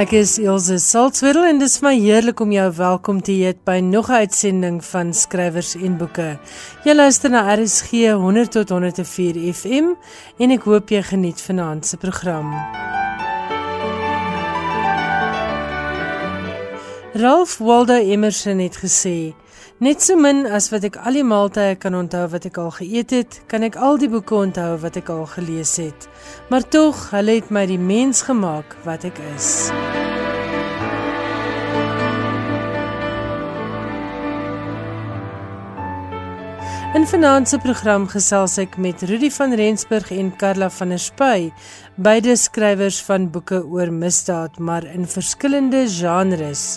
Ek is Elsje Salzwetel en dit is my heerlik om jou welkom te heet by nog 'n uitsending van Skrywers en Boeke. Jy luister na RSG 100 tot 104 FM en ek hoop jy geniet vanaand se program. Ralph Waldo Emerson het gesê: Net so min as wat ek al die maaltye kan onthou wat ek al geëet het, kan ek al die boeke onthou wat ek al gelees het. Maar tog, hulle het my die mens gemaak wat ek is. In vanaand se program gesels ek met Rudy van Rensburg en Karla van der Spy, beide skrywers van boeke oor misdaad, maar in verskillende genres.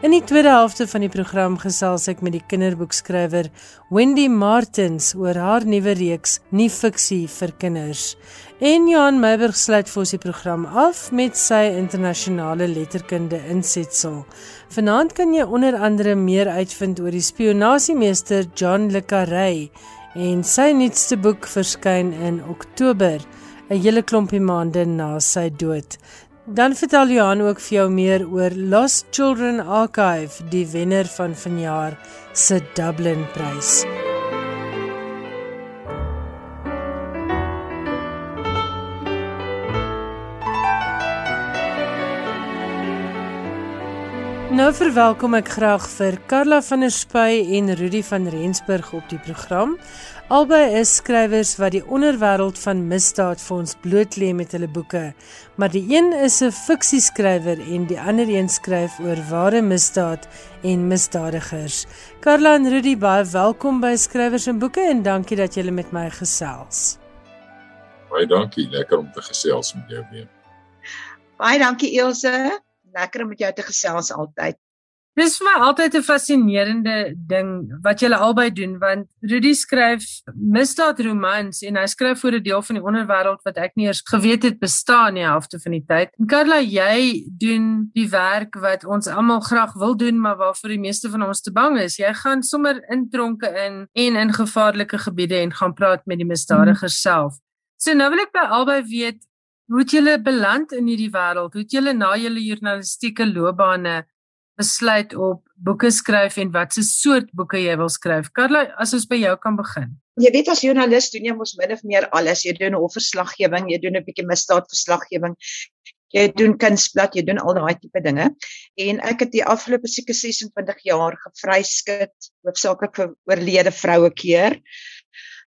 In die tweede helfte van die program gesels ek met die kinderboekskrywer Wendy Martins oor haar nuwe reeks Nie fiksie vir kinders. En Johan Meiberg sluit vir ons die program af met sy internasionale letterkunde insetsel. Vanaand kan jy onder andere meer uitvind oor die spionasiemeester John le Carré en sy nuutste boek verskyn in Oktober, 'n hele klompie maande na sy dood. Dan vertel Johan ook vir jou meer oor Lost Children Archive, die wenner van vanjaar se Dublin Prys. Nou verwelkom ek graag vir Karla van der Spy en Rudy van Rensburg op die program. Albei is skrywers wat die onderwêreld van misdaad vir ons bloot lê met hulle boeke, maar die een is 'n fiksieskrywer en die ander een skryf oor ware misdaad en misdadigers. Karla en Rudy, baie welkom by Skrywers en Boeke en dankie dat julle met my gesels. Baie dankie, lekker om te gesels met jou weer. Baie dankie Elsje, lekker om met jou te gesels altyd. Dis vir my altyd 'n fascinerende ding wat julle albei doen want Rudy skryf misdaadromans en hy skryf vir 'n deel van die onderwêreld wat ek nie eers geweet het bestaan nie halfte van die tyd. En Carla, jy doen die werk wat ons almal graag wil doen maar waarvoor die meeste van ons te bang is. Jy gaan sommer in tronke in en in gevaarlike gebiede en gaan praat met die misdadigers hmm. self. So nou wil ek by albei weet hoe het julle beland in hierdie wêreld? Hoe het julle na julle journalistieke loopbane besluit op boeke skryf en watse soort boeke jy wil skryf. Karla, as ons by jou kan begin. Jy weet as joernalis doen jy mos min of meer alles. Jy doen hofverslaggewing, jy doen 'n bietjie misdaadverslaggewing. Jy doen kunsblad, jy doen al daai tipe dinge. En ek het die afgelope seker 26 jaar gevryskit, hoofsaaklik vir oorlede vroue keer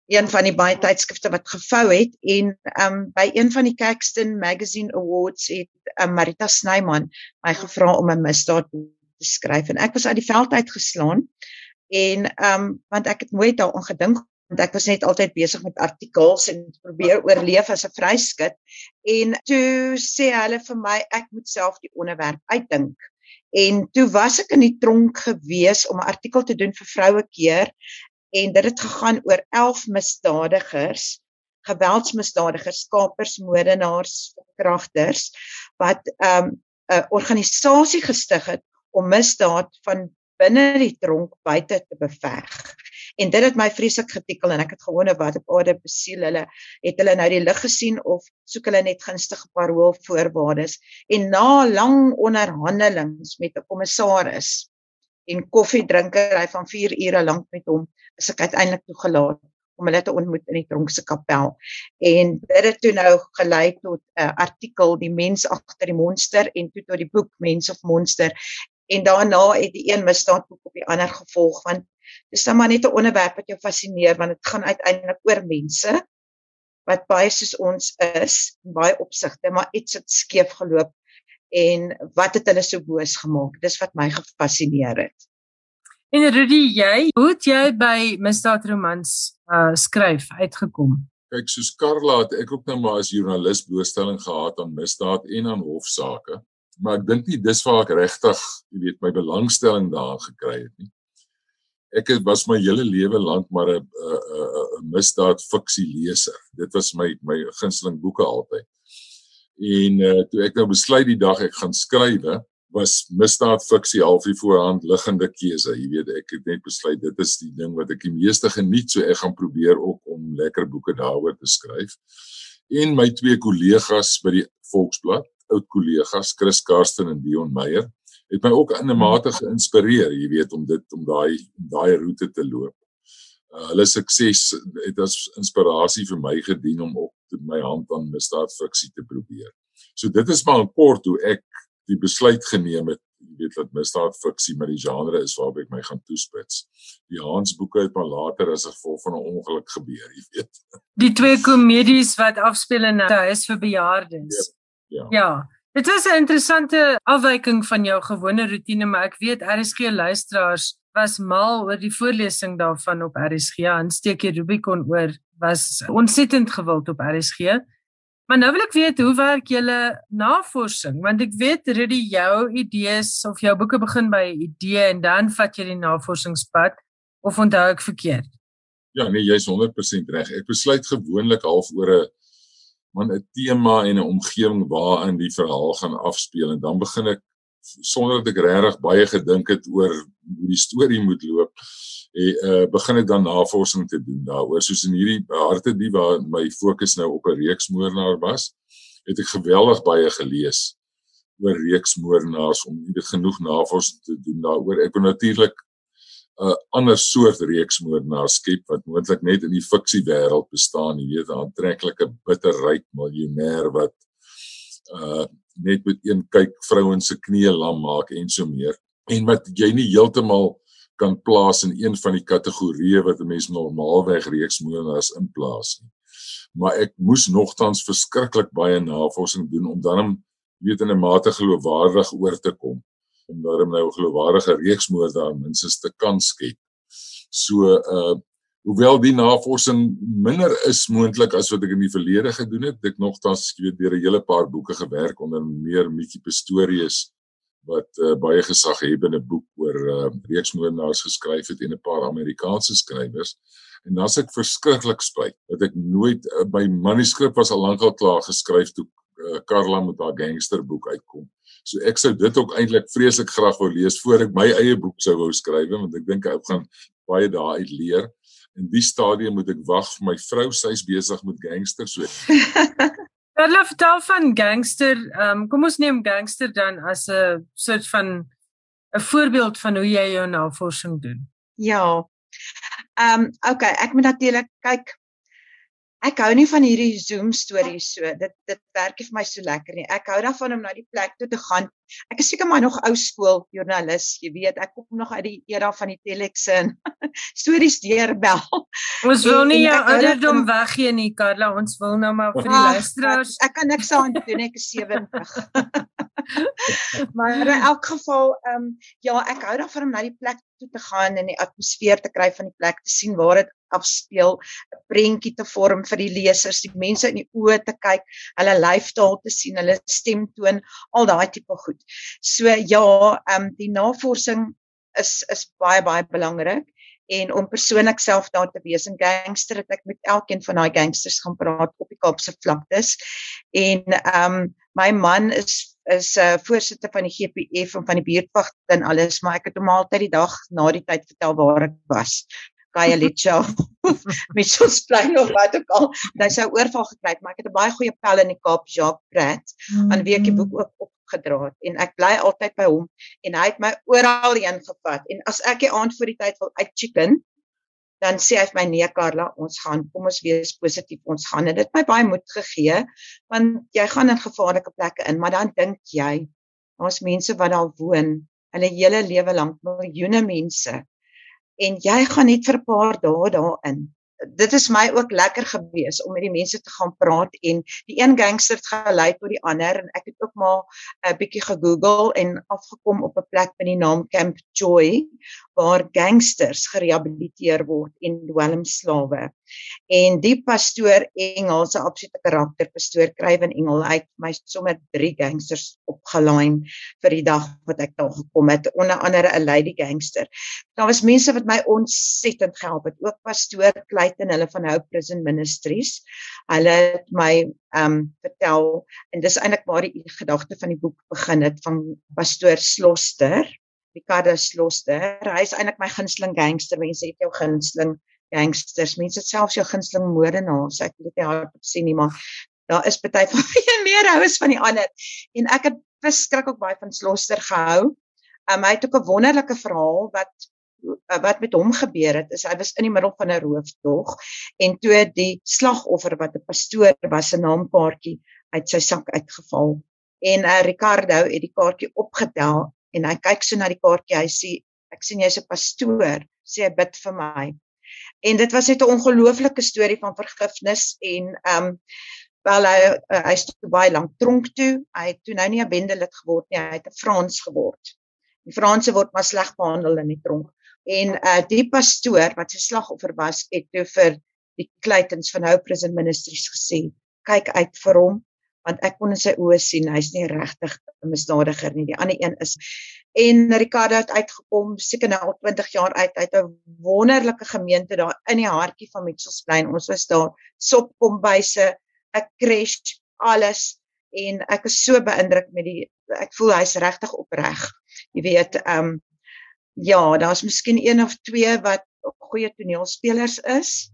een van die baie tydskrifte wat gevou het en um by een van die Caxton Magazine Awards het um, Marita Snyman my gevra om 'n misdaad te skryf en ek was uit die veld uitgeslaan en um want ek het nooit daaraan gedink want ek was net altyd besig met artikels en probeer oorleef as 'n vryskut en toe sê hulle vir my ek moet self die onderwerp uitdink. En toe was ek in die tronk gewees om 'n artikel te doen vir vroue keer en dit het gegaan oor 11 misdadigers geweldsmisdadigers kapers moordenaars verkragters wat 'n um, 'n organisasie gestig het om misdaad van binne die tronk buite te beveg. En dit het my vreeslik getikkel en ek het gewonder wat op aarde besiel hulle het hulle nou die lig gesien of soek hulle net gunstige paroolvoorwaardes en na lang onderhandelings met 'n kommissaris en koffiedrinkery van 4 ure lank met hom is ek uiteindelik toegelaat om hulle te ontmoet in die tronkse kapel. En dit het toe nou gelei tot 'n uh, artikel Die mens agter die monster en toe tot die boek Mens of Monster. En daarna het die een misdaadboek op die ander gevolg want dis dan maar net 'n onderwerp wat jou fascineer want dit gaan uiteindelik oor mense wat baie soos ons is in baie opsigte maar iets het skeef geloop en wat het hulle so boos gemaak? Dis wat my gefassineer het. En Rudy, jy, hoe het jy by misdaadromans uh skryf uitgekom? Kyk, soos Karla het ek ook nou maar as joernalis blootstelling gehad aan misdaad en aan hofsaake. Maar ek dink nie dis waar ek regtig, jy weet, my belangstelling daar gekry het nie. Ek het was my hele lewe lank maar 'n 'n 'n misdaad fiksie leser. Dit was my my gunsteling boeke altyd. En uh toe ek nou besluit die dag ek gaan skryf, was misdaad fiksie half die voorhand liggende keuse. Jy weet, ek het net besluit dit is die ding wat ek die meeste geniet, so ek gaan probeer ook om lekker boeke daaroor te skryf. En my twee kollegas by die Volksblad, oud kollegas Chris Karsten en Dion Meyer het my ook in 'n mate geïnspireer, jy weet, om dit om daai om daai roete te loop. Uh, hulle sukses het as inspirasie vir my gedien om op my hand aan misdaadfiksie te probeer. So dit is maar kort hoe ek die besluit geneem het jy weet dat misdaadfiksie met die genre is waarop ek my gaan toespits. Die Hans boeke het maar later as gevolg van 'n ongeluk gebeur, jy weet. Die twee komedies wat afspeel in 'n huis vir bejaardes. Ja. Ja. ja. Dit was 'n interessante afwyking van jou gewone roetine, maar ek weet RSG luisteraars was mal oor die voorlesing daarvan op RSG. Aansteekie Rubicon oor was ontsettend gewild op RSG. Maar nou wil ek weet hoe werk julle navorsing? Want ek weet Rudy jou idees of jou boeke begin by 'n idee en dan vat jy die navorsingspad of onthou ek verkeerd? Ja, nee, jy's 100% reg. Ek besluit gewoonlik half oor 'n man 'n tema en 'n omgewing waarin die verhaal gaan afspeel en dan begin ek sonder dat ek regtig baie gedink het oor hoe die storie moet loop en uh, begin ek dan navorsing te doen daaroor. Soos in hierdie harte die waar my fokus nou op 'n reeksmoordenaar was het ek geweldig baie gelees oor reeksmoordenaars om nie genoeg navorsing te doen daaroor. Ek wil natuurlik 'n uh, ander soort reeksmoordenaar skep wat moontlik net in die fiksie wêreld bestaan, jy weet, 'n aantreklike bitterryk miljonair wat uh net met een kyk vrouens se knieë lam maak en so meer en wat jy nie heeltemal kan plaas in een van die kategorieë wat 'n mens normaalweg reeksmoordenaars inplaas nie. Maar ek moes nogtans verskriklik baie navorsing doen om dan weet in 'n mate geloofwaardig oor te kom om daarom nou 'n geloofwaardige reeksmoord daar minstens te kan skep. So uh hoewel die navorsing minder is moontlik as wat ek in die verlede gedoen het, ek nogtans weet deur 'n hele paar boeke gewerk onder meer Mickey Pistorius wat uh, baie gesag 'n boek oor uh, reeksmoordenaars geskryf het en 'n paar Amerikaanse skrywers. En dan's ek verskriklik spyt dat ek nooit uh, by manuskrip was al lankal klaar geskryf toe uh, Karla met haar gangsterboek uitkom. So ek sou dit ook eintlik vreeslik graag wou lees voor ek my eie boek sou wou skryf want ek dink ek gaan baie daaruit leer. In die stadium moet ek wag vir my vrou, sy's besig met gangsters so. Hulle vertel van gangster, ehm um, kom ons neem gangster dan as 'n soort van 'n voorbeeld van hoe jy jou navorsing doen. Ja. Ehm um, okay, ek moet natuurlik kyk Ek hou nie van hierdie Zoom stories so. Dit dit werk nie vir my so lekker nie. Ek hou daarvan om na die plek toe te gaan. Ek is seker maar nog ou skool joernalis, jy weet, ek kom nog uit die era van die telex en stories deurbel. Ons wil nie jou ouderdom weggee nie, Karla. Ons wil nou maar vir die luisteraars. Ek, ek kan niks aan doen, ek is 70. maar in elk geval, ehm um, ja, ek hou daarvan om na die plek toe te gaan en die atmosfeer te kry van die plek te sien waar dit afspeel, 'n prentjie te vorm vir die lesers, die mense in die oë te kyk, hulle lyfstaal te sien, hulle stemtoon, al daai tipe goed. So ja, ehm um, die navorsing is is baie baie belangrik en om persoonlik self daar te wees in gangster het ek met elkeen van daai gangsters gaan praat op die Kaapse vlaktes en ehm um, my man is is 'n uh, voorsitter van die GPF en van die buurtwag en alles maar ek het hom altyd die dag na die tyd vertel waar ek was Kayalicha met so 'n plein of wat ook al hy sou oorval gekry maar ek het 'n baie goeie pel in die Kaap Jacques Prat mm. aan wie ek die boek ook opgedra het en ek bly altyd by hom en hy het my oral heen gevat en as ek die aand voor die tyd wil uit chicken dan sê hy vir my nee Karla, ons gaan kom ons wees positief, ons gaan en dit my baie moed gegee want jy gaan in gevaarlike plekke in, maar dan dink jy daar's mense wat daar woon, hulle hele lewe lank, miljoene mense. En jy gaan net vir 'n paar dae daarin dit is my ook lekker gewees om met die mense te gaan praat en die een gangster het gelei tot die ander en ek het ook maar 'n bietjie gegoogel en afgekom op 'n plek met die naam Camp Joy waar gangsters gerehabiliteer word en dwelmslawe. En die pastoor Engel se absolute karakter, pastoor Kruiven Engel, hy het my sommer 3 gangsters opgelaai vir die dag wat ek daar gekom het, onder andere 'n lady gangster. Daar was mense wat my ontsettend gehelp het, ook pastoor en hulle van Hope Prison Ministries. Hulle het my ehm um, vertel en dis eintlik waar die gedagte van die boek begin het van pastoor Sloster, Ricardo Sloster. Hy is eintlik my gunsteling gangster. Mense het jou gunsteling gangsters. Mense het selfs jou gunsteling moordenaars. Ek weet nie hardop sien nie, maar daar is baie van wie meer hou as van die ander. En ek het beskrik ook baie van Sloster gehou. Um, hy het ook 'n wonderlike verhaal wat wat met hom gebeur het is hy was in die middel van 'n rooftog en toe die slagoffer wat 'n pastoor was se naamkaartjie uit sy sak uitgeval en uh, Ricardo het die kaartjie opgetel en hy kyk so na die kaartjie hy sê ek sien jy's 'n pastoor sê hy bid vir my. En dit was net 'n ongelooflike storie van vergifnis en ehm um, wel hy uh, hy's toe baie lank tronk toe. Hy het toe nou nie 'n bendelid geword nie hy het 'n Frans geword. Die Franse word maar sleg behandel in die tronk. En uh die pastoor wat sy slagoffer was het toe vir die Claytons van Hope Prison Ministries gesê kyk uit vir hom want ek kon in sy oë sien hy's nie regtig 'n misdadiger nie. Die ander een is en Ricardo het uitgekom seker nou al 20 jaar uit. Uit 'n wonderlike gemeente daar in die hartjie van Mitchellsplein ons was daar sopkombuise 'n crash alles en ek is so beïndruk met die ek voel hy's regtig opreg. Jy weet ehm um, ja, daar's miskien een of twee wat goeie toneelspelers is.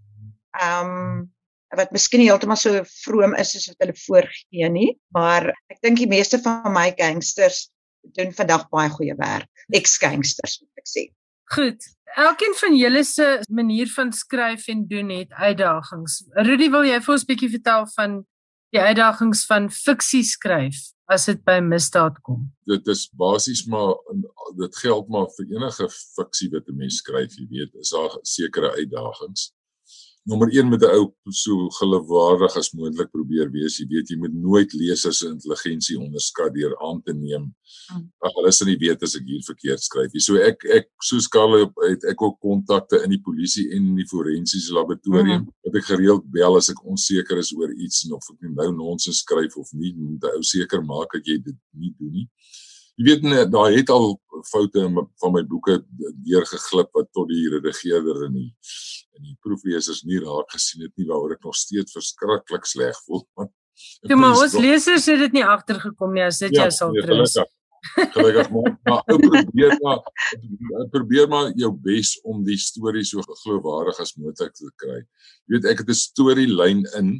Ehm um, wat miskien heeltemal so vroom is as wat hulle voorgee nie, maar ek dink die meeste van my gangsters doen vandag baie goeie werk. Ex-gangsters moet ek sê. Goed. Elkeen van julle se manier van skryf en doen het uitdagings. Rudy, wil jy vir ons 'n bietjie vertel van die uitdagings van fiksie skryf as dit by misdaad kom. Dit is basies maar dit geld maar vir enige fiksie wat 'n mens skryf, jy weet, is daar sekere uitdagings nommer 1 met 'n ou so geloofwaardig as moontlik probeer wees. Jy weet jy moet nooit lesers se intelligensie onderskat deur aan te neem. Hmm. Ag hulle sal nie weet as ek hier verkeerd skryf nie. So ek ek soos Karl het ek ook kontakte in die polisie en in die forensiese laboratorium mm. wat ek gereeld bel as ek onseker is oor iets en of ek nou nonsens skryf of nie. Moet 'n ou seker maak dat jy dit nie doen nie. Jy weet net daar het al foute van my boeke deurgeglip wat tot die redigeerder in die in die proeflesers nie raak gesien het nie waaroor ek nog steeds verskriklik sleg voel. Ja, maar ons lesers het dit nie agtergekom nie as dit ja, jou sal nee, trous. Gelukkig maar, maar ou probeer maar probeer maar jou bes om die storie so geloofwaardig as moontlik te kry. Jy weet ek het 'n storielyn in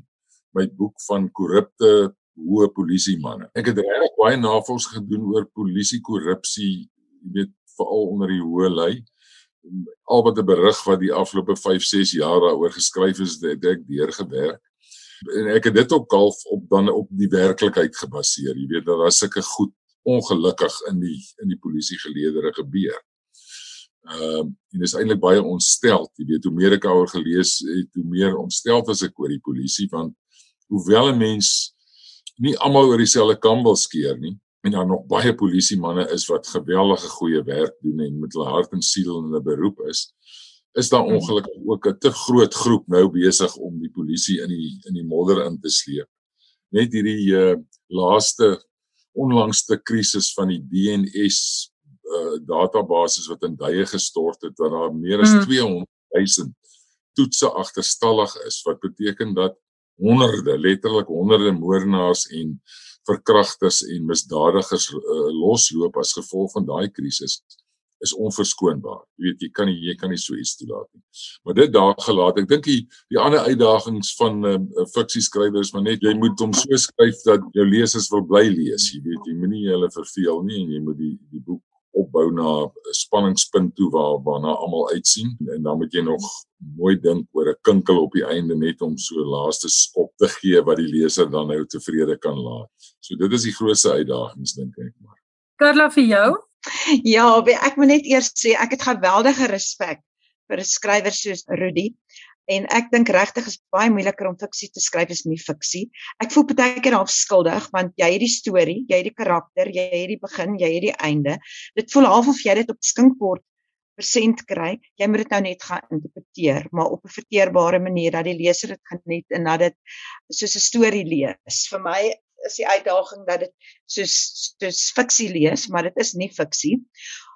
my boek van korrupte hoë polisie manne. Ek het regtig baie navorsing gedoen oor polisie korrupsie, jy weet veral onder die hoë lei al wat 'n berig wat die afgelope 5, 6 jaar daaroor geskryf is, het ek deurgewerk. En ek het dit ook half op dan op die werklikheid gebaseer. Jy weet, daar was sulke goed ongelukkig in die in die polisie geleedere gebeur. Ehm uh, en dis eintlik baie ontsteld. Jy weet, hoe meer ek daaroor gelees het, hoe meer ontsteld was ek oor die polisie want hoewel 'n mens nie almal oor dieselfde kam wil skeer nie, en daar nog baie polisie manne is wat geweldige goeie werk doen en met hulle hart en siel in hulle beroep is is daar hmm. ongelukkig ook 'n te groot groep nou besig om die polisie in die in die modder in te sleep net hierdie uh, laaste onlangste krisis van die DNS uh, eh, databasis wat in duie gestort het dat daar meer as 200 000 toetse agterstallig is wat beteken dat honderde letterlik honderde moordenaars en verkragters en misdadigers uh, losloop as gevolg van daai krisis is onverskoonbaar. Jy weet jy kan nie jy kan nie so iets toelaat nie. Maar dit daar gelaat. Ek dink die die ander uitdagings van uh, fiksie skrywers maar net jy moet hom so skryf dat jou lesers wil bly lees. Jy weet jy moenie hulle verveel nie en jy moet die die boek opbou na 'n spanningspunt toe waar waarna almal uitsien en dan moet jy nog mooi dink oor 'n kinkel op die einde net om so laaste skop te gee wat die leser dan nou tevrede kan laat. So dit is die grootste uitdagings dink ek maar. Karla vir jou? Ja, ek moet net eers sê ek het geweldige respek vir 'n skrywer soos Rudy. En ek dink regtig is baie moeiliker om fiksie te skryf as nie fiksie. Ek voel baie keer half skuldig want jy het die storie, jy het die karakter, jy het die begin, jy het die einde. Dit voel half of jy dit op skinkbord persent kry. Jy moet dit nou net gaan interpreteer, maar op 'n verteerbare manier dat die leser dit geniet en dat dit soos 'n storie lees. Vir my is die uitdaging dat dit soos soos fiksie lees, maar dit is nie fiksie.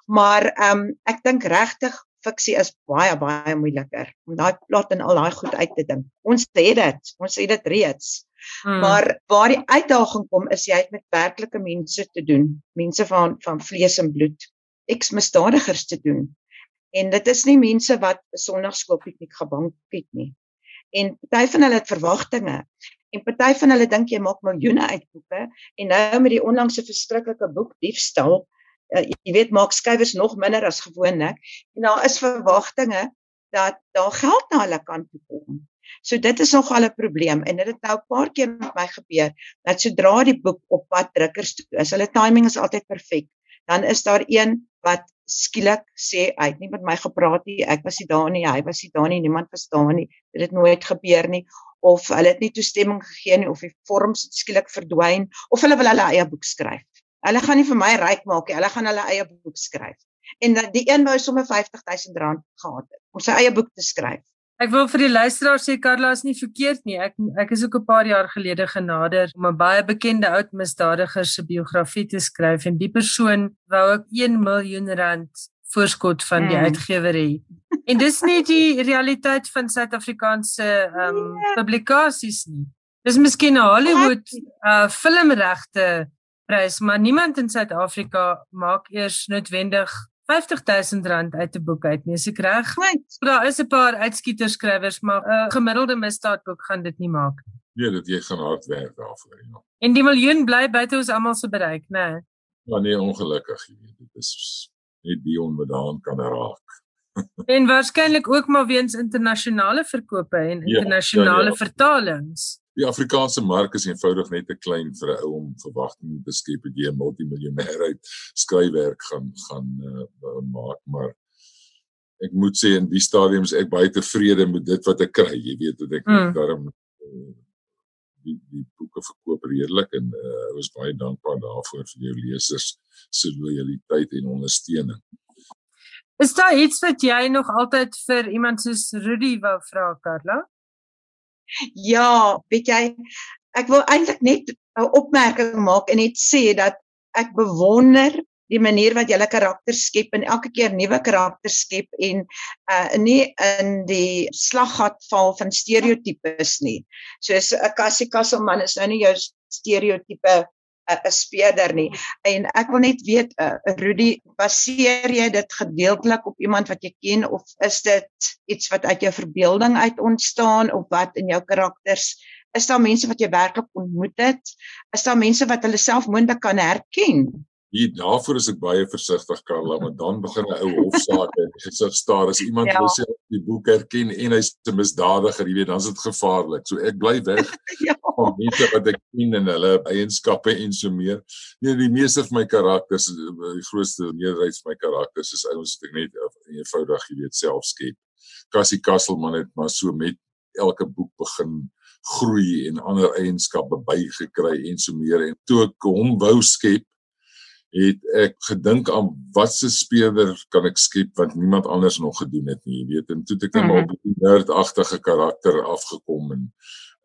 Maar ehm um, ek dink regtig fiksie is baie baie moeiliker om daai plot en al daai goed uit te dink. Ons het dit, ons het dit reeds. Hmm. Maar waar die uitdaging kom is jy het met werklike mense te doen, mense van van vlees en bloed, eksmisdadigers te doen. En dit is nie mense wat 'n Sondagskoolpiknik gebank het nie. En party van hulle het verwagtinge En party van hulle dink jy maak miljoene uit boeke en nou met die onlangse verskriklike boek diefstal, uh, jy weet maak skrywers nog minder as gewoonlik en daar is verwagtinge dat daar geld na hulle kant toe kom. So dit is nogal 'n probleem en dit het nou 'n paar keer met my gebeur dat sodra die boek op pad drukkers toe is, hulle timing is altyd perfek. Dan is daar een wat skielik sê hy het nie met my gepraat nie, ek was nie daar nie, hy was nie daar nie, niemand verstaan nie. Dit het nooit gebeur nie of hulle het nie toestemming gegee nie of die vorms skielik verdwyn of hulle wil hulle eie boek skryf. Hulle gaan nie vir my ryk maak nie, hulle gaan hulle eie boek skryf. En die een wou sommer R50000 gehad het om sy eie boek te skryf. Ek wil vir die luisteraar sê Karla is nie verkeerd nie. Ek ek is ook 'n paar jaar gelede genader om 'n baie bekende oud misdadiger se biografie te skryf en die persoon wou ook 1 miljoen rand voorskot van die mm. uitgewer hê. En dis nie die realiteit van Suid-Afrikaanse ehm um, publikasies nie. Dis miskien 'n Hollywood uh filmregte prys, maar niemand in Suid-Afrika maak eers noodwendig 50000 rand uit 'n boek uit nie. Is ek reg? Daar is 'n paar uitskieterskrywers, maar 'n gemiddelde misdaadboek gaan dit nie maak nie. Nee, dit jy gaan hard werk daarvoor, ja. En die miljoen bly buite ons almal se bereik, né? Nee. Ja nee, ongelukkig, jy weet, dit is net die onbedaan kan raak. en waarskynlik ook maar weens internasionale verkope en internasionale ja, ja, ja. vertalings. Die Afrikaanse mark is eenvoudig net te klein vir 'n ou om verwagting te skep dat jy 'n multimiljonair uit skryfwerk gaan gaan uh, maak, maar ek moet sê in die stadium is ek baie tevrede met dit wat ek kry. Jy weet dat ek mm. daarom uh, die die boeke verkoop redelik en uh, ek is baie dankbaar daarvoor vir jou lesers se lojaliteit en ondersteuning. Is daar iets wat jy nog altyd vir iemand soos Rudy wou vra, Karla? Ja, weet jy, ek wil eintlik net 'n opmerking maak en net sê dat ek bewonder die manier wat jy hulle karakter skep en elke keer nuwe karakter skep en uh nie in die slaggat val van stereotypes nie. Soos 'n Cassie Castleman is nou nie jou stereotipe 'n speerder nie. En ek wil net weet, uh, Rudy, baseer jy dit gedeeltelik op iemand wat jy ken of is dit iets wat uit jou verbeelding uit ontstaan of wat in jou karakters? Is daar mense wat jy werklik ontmoet het? Is daar mense wat hulle self moontlik kan herken? Hier daarvoor is ek baie versigtig Karla, want dan begin 'n ou hofsaak en gesig staar as iemand ja. wil sê die boek herken en hy's 'n misdadiger, jy weet, dan's dit gevaarlik. So ek bly weg ja. van mense wat ek ken en hulle eienskappe en so meer. Nee, die meeste van my karakters, die grootste meerderheid van my karakters is ouens wat ek net eenvoudig, jy weet, self skep. Cassie Castleman het maar so met elke boek begin groei en ander eienskappe bygekry en so meer en toe ek hom wou skep het ek gedink aan watse speler kan ek skep wat niemand anders nog gedoen het nie, jy weet, en toe het ek net mm -hmm. op die nerdagtige karakter afgekom en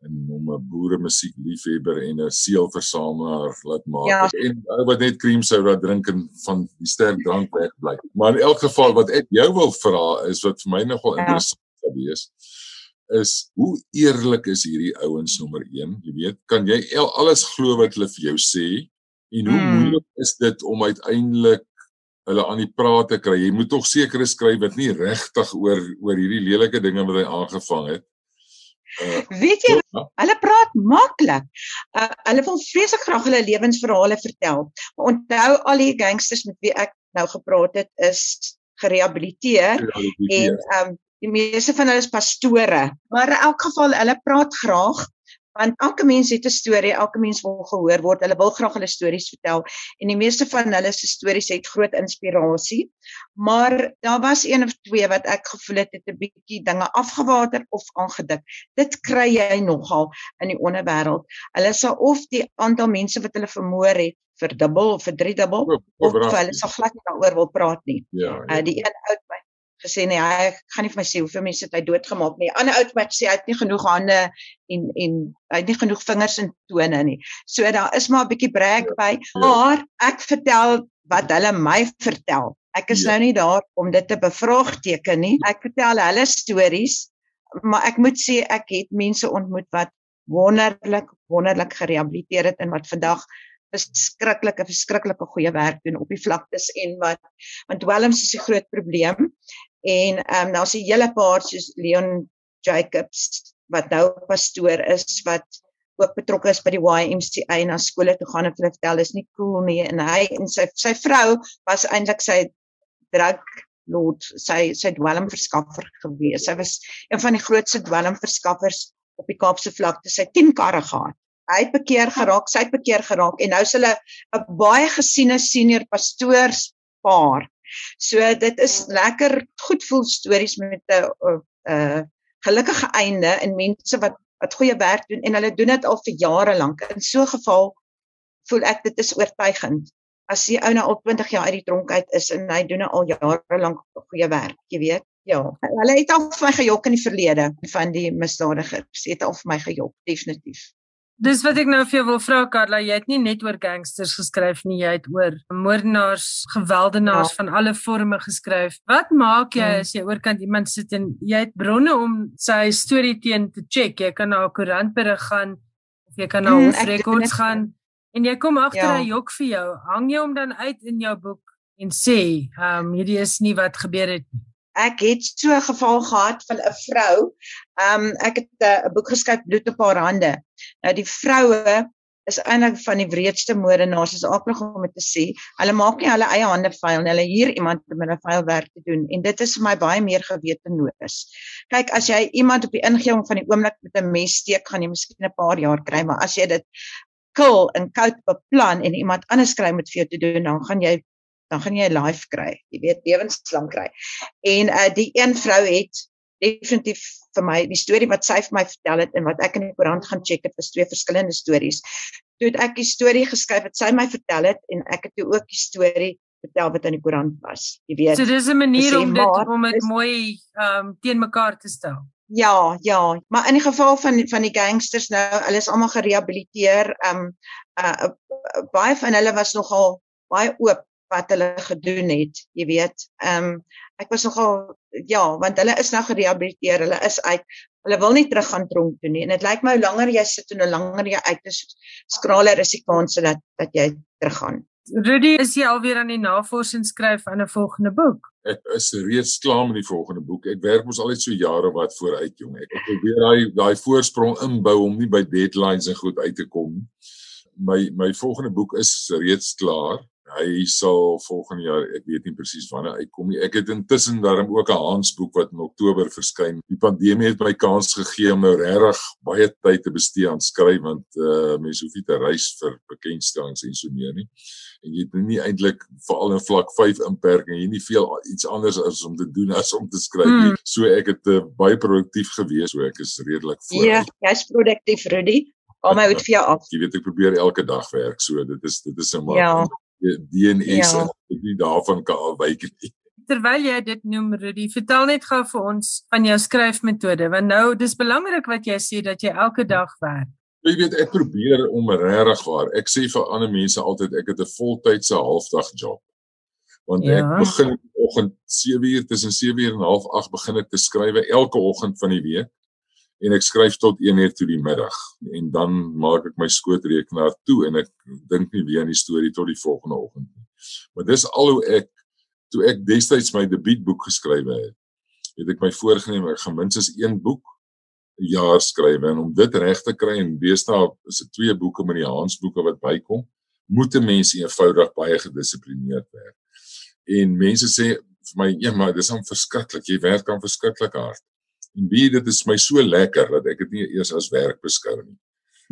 en hom 'n boere musiek liefhebber en 'n seelversamelaar laat maak. Ja. En ou wat net cream soda drink en van die sterk drank wegbly. Maar in elk geval wat ek jou wil vra is wat vir my nogal ja. interessant sou wees is hoe eerlik is hierdie ouens nommer 1? Jy weet, kan jy alles glo wat hulle vir jou sê? En hoe hmm. moeilik is dit om uiteindelik hulle aan die praat te kry? Jy moet tog seker skryf wat nie regtig oor oor hierdie lelike dinge wat hy aangevang het. Uh, Weet jy, ja? hulle praat maklik. Uh, hulle wil vreeslik graag hulle lewensverhale vertel. Maar onthou al die gangsters met wie ek nou gepraat het is gerehabiliteer en ehm um, die meeste van hulle is pastore. Maar in elk geval hulle praat graag want elke mens het 'n storie, elke mens wil gehoor word. Hulle wil graag hulle stories vertel en die meeste van hulle se stories het groot inspirasie. Maar daar was een of twee wat ek gevoel het het 'n bietjie dinge afgewater of aangedik. Dit kry jy nogal in die onderwêreld. Hulle sal of die aantal mense wat hulle vermoor het verdubbel of verdriedubbel of hulle sal glad nie daaroor wil praat nie. Ja, ja. Uh, die een oud my gesê nee, hy gaan nie vir my sê hoeveel mense het hy doodgemaak nie. Ander oud wat sê hy het nie genoeg hande en en hy het nie genoeg vingers en tone nie. So daar is maar 'n bietjie breek by, ja. maar ek vertel wat hulle my vertel. Ek is ja. nou nie daar om dit te bevraagteken nie. Ek vertel hulle stories, maar ek moet sê ek het mense ontmoet wat wonderlik wonderlik gerehabiliteer het en wat vandag verskriklike verskriklike goeie werk doen op die vlaktes en wat want dwelms is 'n groot probleem En ehm um, daar's 'n hele paar soos Leon Jacobs wat nou pastoor is wat ook betrokke is by die YMCA en na skole toe gaan en hulle vertel is nie cool nie en hy en sy sy vrou was eintlik sy drug lord sy sy dwelmverskaffer gewees. Sy was een van die grootste dwelmverskaffers op die Kaapse vlakte. Sy 10 karre gehad. Hy het bekeer geraak, sy het bekeer geraak en nou is hulle 'n baie gesiene senior pastoorspaar. So dit is lekker goed voel stories met 'n 'n gelukkige einde en mense wat wat goeie werk doen en hulle doen dit al vir jare lank. In so 'n geval voel ek dit is oortuigend. As die ou nou al 20 jaar uit die tronk uit is en hy doen al jare lank goeie werk, jy weet. Ja, hulle het al vir my gejok in die verlede van die misdadigers. Het al vir my gejok, definitief. Dis wat ek nou vir jou wil vra Karla, jy het nie net oor gangsters geskryf nie, jy het oor moordenaars, gewelddenaars ja. van alle forme geskryf. Wat maak jy hmm. as jy oorkant iemand sit en jy het bronne om sy storie teen te check? Jy kan na 'n koerantberig gaan of jy kan na hmm, records gaan en jy kom agter ja. 'n jok vir jou. Hang jy hom dan uit in jou boek en sê, ehm um, hierdie is nie wat gebeur het nie ek het so 'n geval gehad van 'n vrou. Um ek het eh, 'n boek geskryf bloed op haar hande. Nou die vroue is eintlik van die wreedste moordenaars, is aklig om dit te sê. Hulle maak nie hulle eie hande vuil nie. Hulle huur iemand om hulle vuil werk te doen en dit is vir my baie meer gewete nodig. Kyk, as jy iemand op die ingewing van die oomblik met 'n mes steek, gaan jy miskien 'n paar jaar kry, maar as jy dit kil en koud beplan en iemand anders kry met vir jou te doen, dan gaan jy dan gaan jy 'n life kry. Jy weet lewenslang kry. En uh die een vrou het definitief vir my die storie wat sy vir my vertel het en wat ek in die koerant gaan check het was twee verskillende stories. Toe ek die storie geskryf het, sy my vertel het en ek het toe ook die storie vertel wat in die koerant was. Jy weet. So dis 'n manier om dit om dit mooi ehm um, teen mekaar te stel. Ja, ja, maar in die geval van van die gangsters nou, hulle is almal gerehabiliteer. Ehm um, uh, uh baie van hulle was nogal baie oop wat hulle gedoen het, jy weet. Ehm um, ek was nogal ja, want hulle is nou gerehabiliteer, hulle is uit. Hulle wil nie terug gaan tronk toe nie. En dit lyk my hoe langer jy sit en hoe langer jy uit is, skraler is die kans dat dat jy teruggaan. Rudy, is jy alweer aan die navorsing skryf aan 'n volgende boek? Ek is reeds klaar met die volgende boek. Ek werk mos al net so jare wat vooruit jong. Ek probeer daai daai voorsprong inbou om nie by deadlines en goed uit te kom nie. My my volgende boek is reeds klaar hy sal volgende jaar ek weet nie presies wanneer uitkom nie. Ek het intussen daarom ook 'n Hansboek wat in Oktober verskyn. Die pandemie het my kans gegee om nou regtig baie tyd te bestee aan skryf want uh, mense hoef nie te reis vir bekendstellings en so meer nie. En jy het nou nie eintlik veral in vlak 5 inperking jy nie veel iets anders as om te doen as om te skryf nie. Hmm. so ek het uh, baie produktief gewees so ek is redelik voor. Ja jy's produktief Rudy. Kom my uit vir jou af. Jy weet ek probeer elke dag werk, so dit is dit is 'n maar. Ja DNS ja. en nie daarvan kan afwyk nie. Terwyl jy dit noem Rudy, vertel net gou vir ons van jou skryfmetode want nou dis belangrik wat jy sê dat jy elke dag werk. Jy weet ek probeer om regtig waar. Ek sê vir ander mense altyd ek het 'n voltydse halfdag job. Want ja. ek begin oggend 7uur tussen 7uur en 08:30 begin ek te skryf elke oggend van die week en ek skryf tot 1uur toe die middag en dan maak ek my skootrekenaar toe en ek dink nie weer aan die storie tot die volgende oggend nie. Maar dis al hoe ek toe ek destyds my debuutboek geskryf het, het ek my voorgenem ek gaan minstens een boek 'n jaar skryf en om dit reg te kry en deesdae is dit twee boeke met die Hansboeke wat bykom, moet 'n mens eenvoudig baie gedissiplineerd werk. En mense sê vir my, "Ja, maar dis hom verskriklik. Jy werk aan verskriklik hard." En wie dit is my so lekker dat ek dit nie eers as werk beskou nie.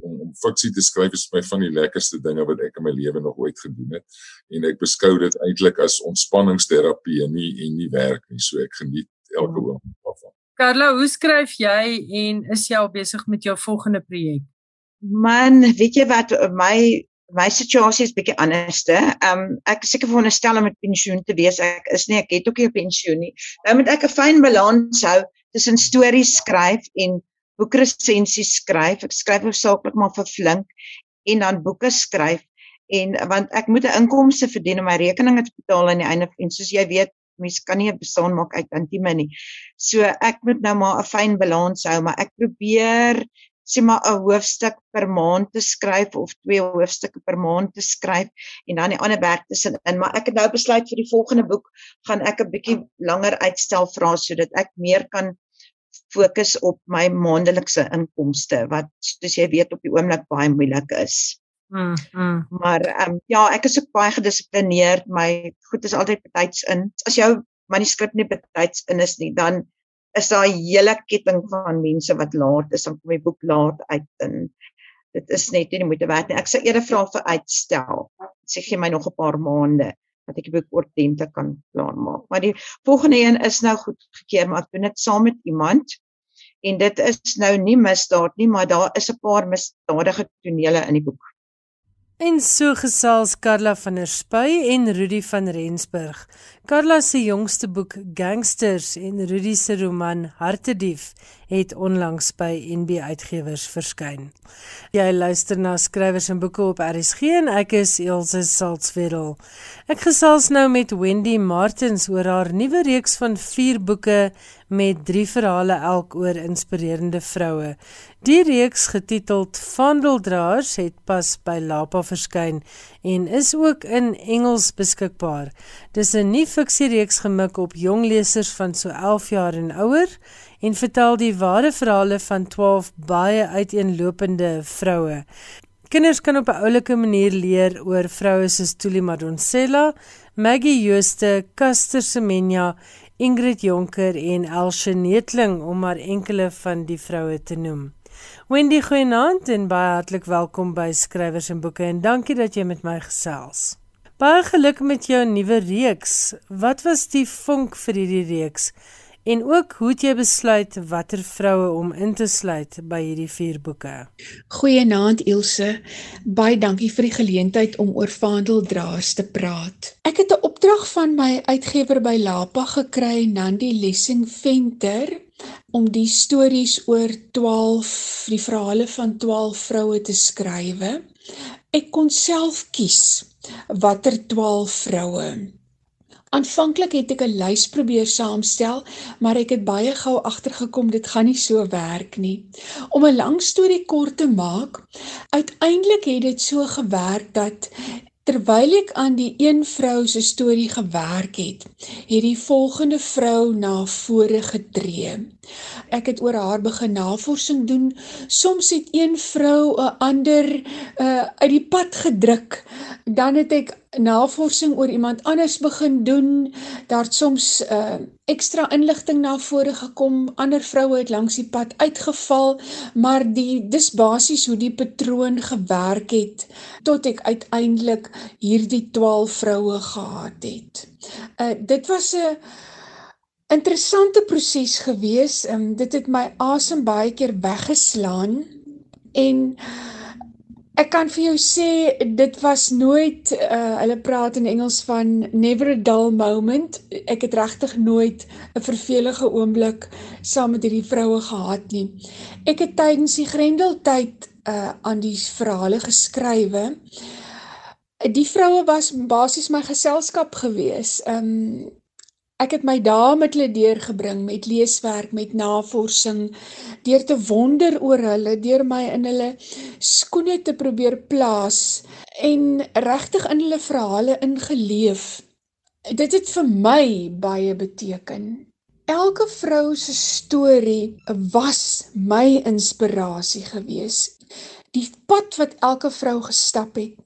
Om, om fiksie te skryf is my van die lekkerste dinge wat ek in my lewe nog ooit gedoen het. En ek beskou dit eintlik as ontspanningsterapie en nie en nie werk nie. So ek geniet elke ja. oomblik daarvan. Carla, hoe skryf jy en is jy al besig met jou volgende projek? Man, weet jy wat my my situasie is bietjie anderste. Ehm um, ek is seker veronderstel om met pensioen te wees. Ek is nie, ek het ook nie 'n pensioen nie. Nou moet ek 'n fyn balans hou tussen stories skryf en boekresensies skryf. Ek skryf hoofsaaklik maar vir Flink en dan boeke skryf en want ek moet 'n inkomste verdien om my rekeninge te betaal aan die einde en soos jy weet mense kan nie 'n bestaan maak uit intieme nie. So ek moet nou maar 'n fyn balans hou, maar ek probeer sê maar 'n hoofstuk per maand te skryf of twee hoofstukke per maand te skryf en dan die ander werk tussenin. Maar ek het nou besluit vir die volgende boek gaan ek 'n bietjie langer uitstel vra sodat ek meer kan fokus op my maandelikse inkomste wat soos jy weet op die oomblik baie moeilik is. Mm, mm. Maar ehm um, ja, ek is ook baie gedissiplineerd. My goed is altyd betyds in. As jou manuskrip nie betyds in is nie, dan is daar 'n hele ketting van mense wat laat is om my boek laat uit en dit is net nie moeite werd nie. Ek sê eerder vra vir uitstel. Sê gee my nog 'n paar maande dat ek die boek ordentlik kan klaarmaak. Maar die volgende een is nou goed gekeer, maar ek doen dit saam met iemand. En dit is nou nie misdaad nie, maar daar is 'n paar misdadige tonele in die boek. En so gesels Karla van der Spuy en Rudy van Rensburg. Karla se jongste boek Gangsters en Rudy se roman Hartedief het onlangs by NB Uitgewers verskyn. Jy luister na skrywers en boeke op RSG en ek is Elsje Salzwetel. Ek gesels nou met Wendy Martins oor haar nuwe reeks van 4 boeke met 3 verhale elk oor inspirerende vroue. Die reeks getiteld Vandeldraers het pas by Lapa verskyn en is ook in Engels beskikbaar. Dis 'n nuwe fiksiereeks gemik op jong lesers van so 11 jaar en ouer en vertel die ware verhale van 12 baie uiteenlopende vroue. Kinders kan op 'n oulike manier leer oor vroue soos Tuli Madonsela, Maggie Jooste, Caster Semenya Ingrid Jonker en Elsje Netling om maar enkele van die vroue te noem. Wendy Goenaand en baie hartlik welkom by Skrywers en Boeke en dankie dat jy met my gesels. Baie geluk met jou nuwe reeks. Wat was die vonk vir hierdie reeks? En ook hoe het jy besluit watter vroue om in te sluit by hierdie vier boeke? Goeienaand Ilse. Baie dankie vir die geleentheid om oor vaandeldraers te praat. Ek het 'n opdrag van my uitgewer by Lapa gekry, Nandi Lessing Venter, om die stories oor 12 die verhale van 12 vroue te skrywe. Ek kon self kies watter 12 vroue Aanvanklik het ek 'n lys probeer saamstel, maar ek het baie gou agtergekom dit gaan nie so werk nie. Om 'n lang storie kort te maak, uiteindelik het dit so gewerk dat terwyl ek aan die een vrou se storie gewerk het, het die volgende vrou na vore getree. Ek het oor haar begin navorsing doen. Soms het een vrou 'n ander uh uit die pad gedruk. Dan het ek navorsing oor iemand anders begin doen. Daar't soms uh ekstra inligting na vore gekom. Ander vroue het langs die pad uitgeval, maar die dis basies hoe die patroon gewerk het tot ek uiteindelik hierdie 12 vroue gehad het. Uh dit was 'n interessante proses gewees. Um, dit het my asem baie keer weggeslaan en Ek kan vir jou sê dit was nooit uh hulle praat in Engels van never a dull moment. Ek het regtig nooit 'n vervelige oomblik saam met hierdie vroue gehad nie. Ek het tydens die Grendeltyd uh aan die verhale geskrywe. Die vroue was basies my geselskap gewees. Um Ek het my dae met hulle deurgebring met leeswerk, met navorsing, deur te wonder oor hulle, deur my in hulle skoene te probeer plaas en regtig in hulle verhale ingeleef. Dit het vir my baie beteken. Elke vrou se storie was my inspirasie gewees. Die pad wat elke vrou gestap het,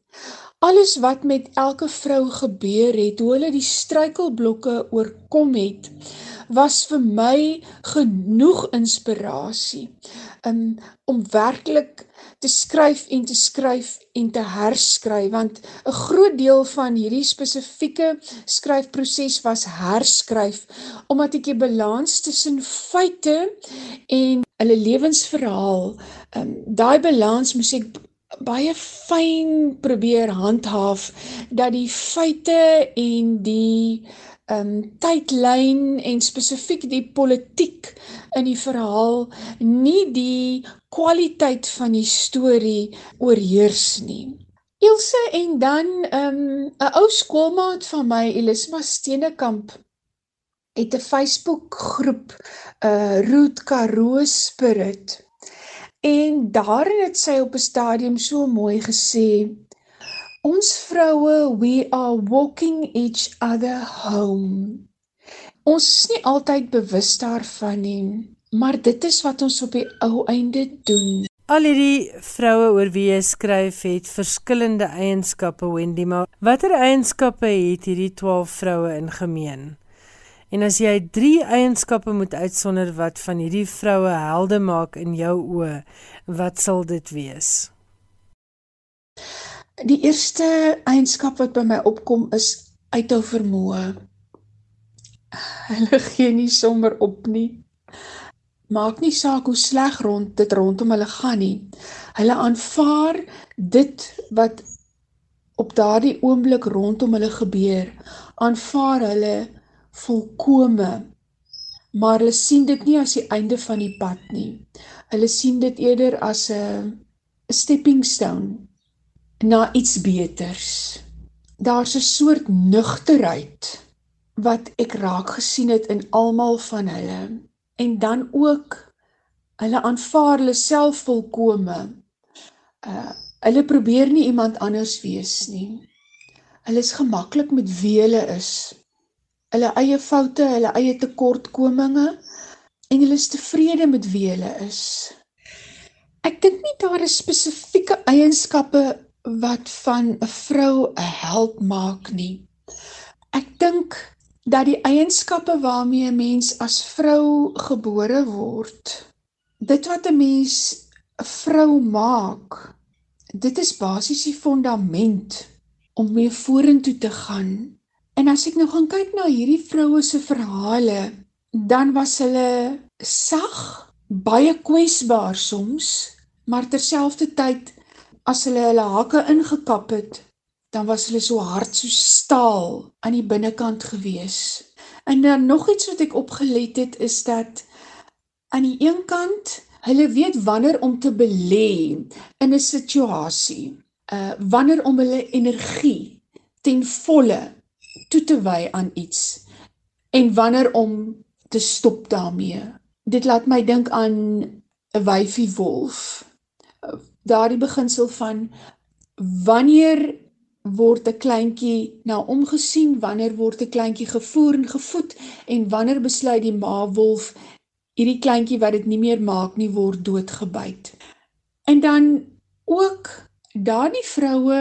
alles wat met elke vrou gebeur het, hoe hulle die struikelblokke oorkom het, was vir my genoeg inspirasie um, om werklik te skryf en te skryf en te herskryf, want een groot deel van hierdie specifieke skryfproces was herskryf, omdat ek die balans tussen feite en hulle levensverhaal, um, die balans moes ek baie fyn probeer handhaaf dat die feite en die um tydlyn en spesifiek die politiek in die verhaal nie die kwaliteit van die storie oorheers nie. Ilse en dan um 'n ou skoolmaat van my Elisma Steenekamp het 'n Facebook groep uh, Root Karoo Spirit En daarin het sy op 'n stadium so mooi gesê: Ons vroue, we are walking each other home. Ons is nie altyd bewus daarvan nie. maar dit is wat ons op die ou einde doen. Al hierdie vroue oor wie jy skryf het verskillende eienskappe Wendy, maar watter eienskappe het hierdie 12 vroue in gemeen? En as jy 3 eienskappe moet uitsonder wat van hierdie vroue helde maak in jou oë, wat sal dit wees? Die eerste eienskap wat by my opkom is uithou vermoë. Hulle gee nie sommer op nie maak nie saak hoe sleg rond dit rondom hulle gaan nie. Hulle aanvaar dit wat op daardie oomblik rondom hulle gebeur. Aanvaar hulle volkome. Maar hulle sien dit nie as die einde van die pad nie. Hulle sien dit eerder as 'n stepping stone na iets beters. Daar's 'n soort nugterheid wat ek raak gesien het in almal van hulle en dan ook hulle aanvaar hulle self volkome. Uh hulle probeer nie iemand anders wees nie. Hulle is gemaklik met wie hulle is. Hulle eie foute, hulle eie tekortkominge en hulle is tevrede met wie hulle is. Ek dink nie daar is spesifieke eienskappe wat van 'n vrou 'n held maak nie. Ek dink dat die eienskappe waarmee 'n mens as vrou gebore word, dit wat 'n mens 'n vrou maak, dit is basies die fondament om mee vorentoe te gaan. En as ek nou gaan kyk na hierdie vroue se verhale, dan was hulle sag, baie kwesbaar soms, maar terselfdertyd as hulle hulle hake ingekap het, dan was hulle so hard so staal aan die binnekant gewees. En dan nog iets wat ek opgelet het is dat aan die een kant hulle weet wanneer om te belê in 'n situasie. Uh wanneer om hulle energie ten volle toe te wy aan iets en wanneer om te stop daarmee. Dit laat my dink aan 'n wyfie wolf. Daardie beginsel van wanneer word 'n kleintjie na omgesien, wanneer word 'n kleintjie gevoer en gevoed en wanneer besluit die ma wolf hierdie kleintjie wat dit nie meer maak nie word doodgebyt. En dan ook daardie vroue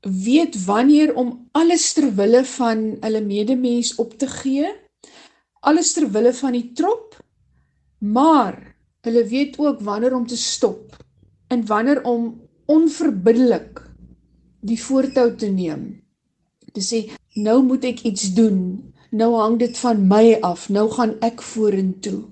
weet wanneer om alles ter wille van hulle medemens op te gee, alles ter wille van die trop, maar hulle weet ook wanneer om te stop en wanneer om onverbiddelik die voortou te neem. Te sê nou moet ek iets doen. Nou hang dit van my af. Nou gaan ek vorentoe.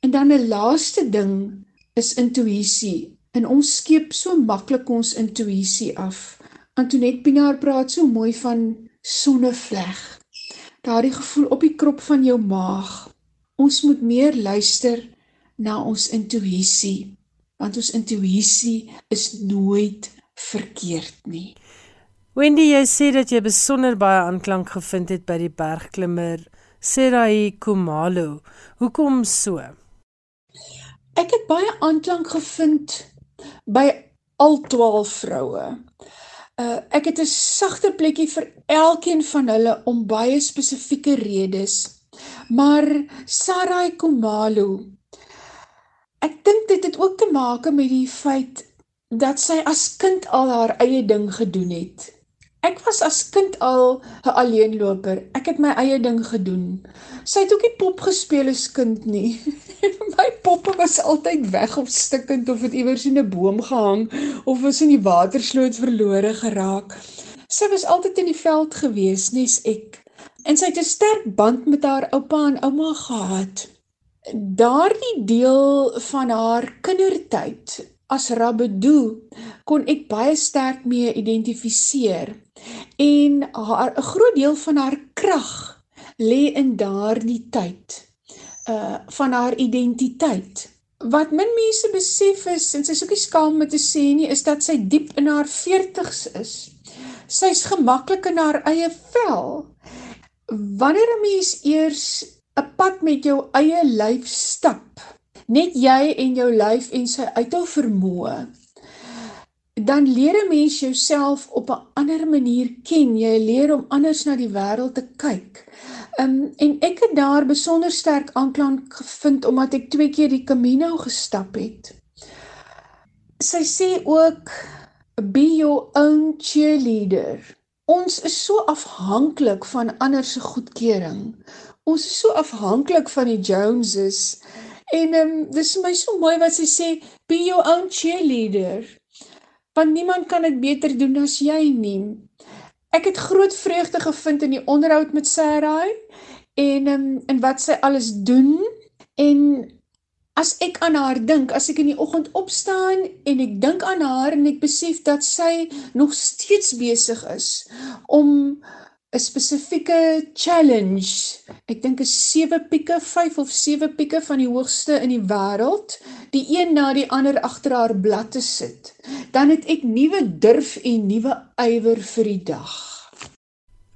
En dan 'n laaste ding is intuïsie. En ons skep so maklik ons intuïsie af. Antoinette Pinaar praat so mooi van sonnevleg. Daardie gevoel op die krop van jou maag. Ons moet meer luister na ons intuïsie want ons intuïsie is nooit verkeerd nie. Wendy, jy sê dat jy besonder baie aanklank gevind het by die bergklimmer Serai Kumalo. Hoekom so? Ek het baie aanklank gevind by al 12 vroue. Uh ek het 'n sagter plekkie vir elkeen van hulle om baie spesifieke redes. Maar Sarai Kumalo Ek dink dit het ook te maak met die feit dat sy as kind al haar eie ding gedoen het. Ek was as kind al 'n alleenloper. Ek het my eie ding gedoen. Sy het ook nie pop gespeel as kind nie. my poppe was altyd weg of stikkend of het iewers in 'n boom gehang of was in die watersloot verlore geraak. Sy was altyd in die veld gewees, nes ek. En sy het 'n sterk band met haar oupa en ouma gehad. Daardie deel van haar kindertyd as Rabedu kon ek baie sterk mee identifiseer en haar 'n groot deel van haar krag lê in daardie tyd uh van haar identiteit. Wat min mense besef is en sy is ook nie skaam om te sê nie is dat sy diep in haar 40's is. Sy's gemaklik in haar eie vel. Wanneer 'n mens eers 'n pad met jou eie lyf stap, net jy en jou lyf en sy uithou vermoë dan leer 'n mens jouself op 'n ander manier ken. Jy leer om anders na die wêreld te kyk. Um, en ek het daar besonder sterk aanklank gevind omdat ek twee keer die Camino gestap het. Sy sê ook be your own cheerleader. Ons is so afhanklik van ander se goedkeuring. Ons is so afhanklik van die Joneses. En ehm um, dis vir my so mooi wat sy sê be your own cheerleader want niemand kan dit beter doen as jy nie. Ek het groot vreugde gevind in die onderhoud met Sarah en um, in wat sy alles doen en as ek aan haar dink, as ek in die oggend opstaan en ek dink aan haar en ek besef dat sy nog steeds besig is om 'n spesifieke challenge. Ek dink is 7 pieke, 5 of 7 pieke van die hoogste in die wêreld, die een na die ander agter haar blad te sit. Dan het ek nuwe durf en nuwe ywer vir die dag.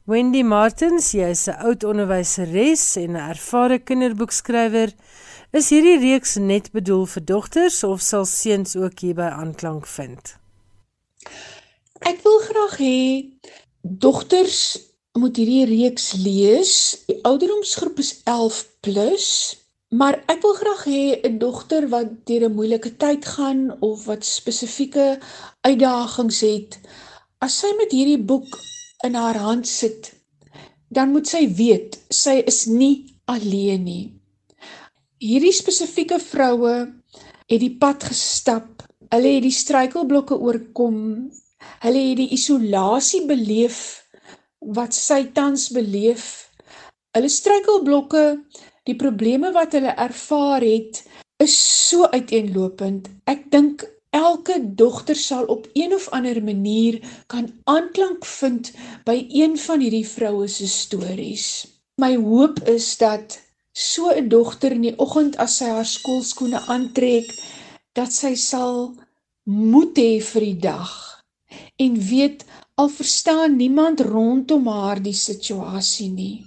Wendy Martins, jy is 'n oud onderwyseres en 'n ervare kinderboekskrywer. Is hierdie reeks net bedoel vir dogters of sal seuns ook hierby aanklank vind? Ek wil graag hê dogters moet hierdie reeks lees. Die ouderdomsgroep is 11+, plus, maar ek wil graag hê 'n dogter wat deur 'n moeilike tyd gaan of wat spesifieke uitdagings het, as sy met hierdie boek in haar hand sit, dan moet sy weet sy is nie alleen nie. Hierdie spesifieke vroue het die pad gestap. Hulle het die struikelblokke oorkom. Hulle het die isolasie beleef wat sy tans beleef. Hulle struikelblokke, die probleme wat hulle ervaar het, is so uiteenlopend. Ek dink elke dogter sal op een of ander manier kan aanklank vind by een van hierdie vroue se stories. My hoop is dat so 'n dogter in die oggend as sy haar skoolskoene aantrek, dat sy sal moed hê vir die dag en weet al verstaan niemand rondom haar die situasie nie.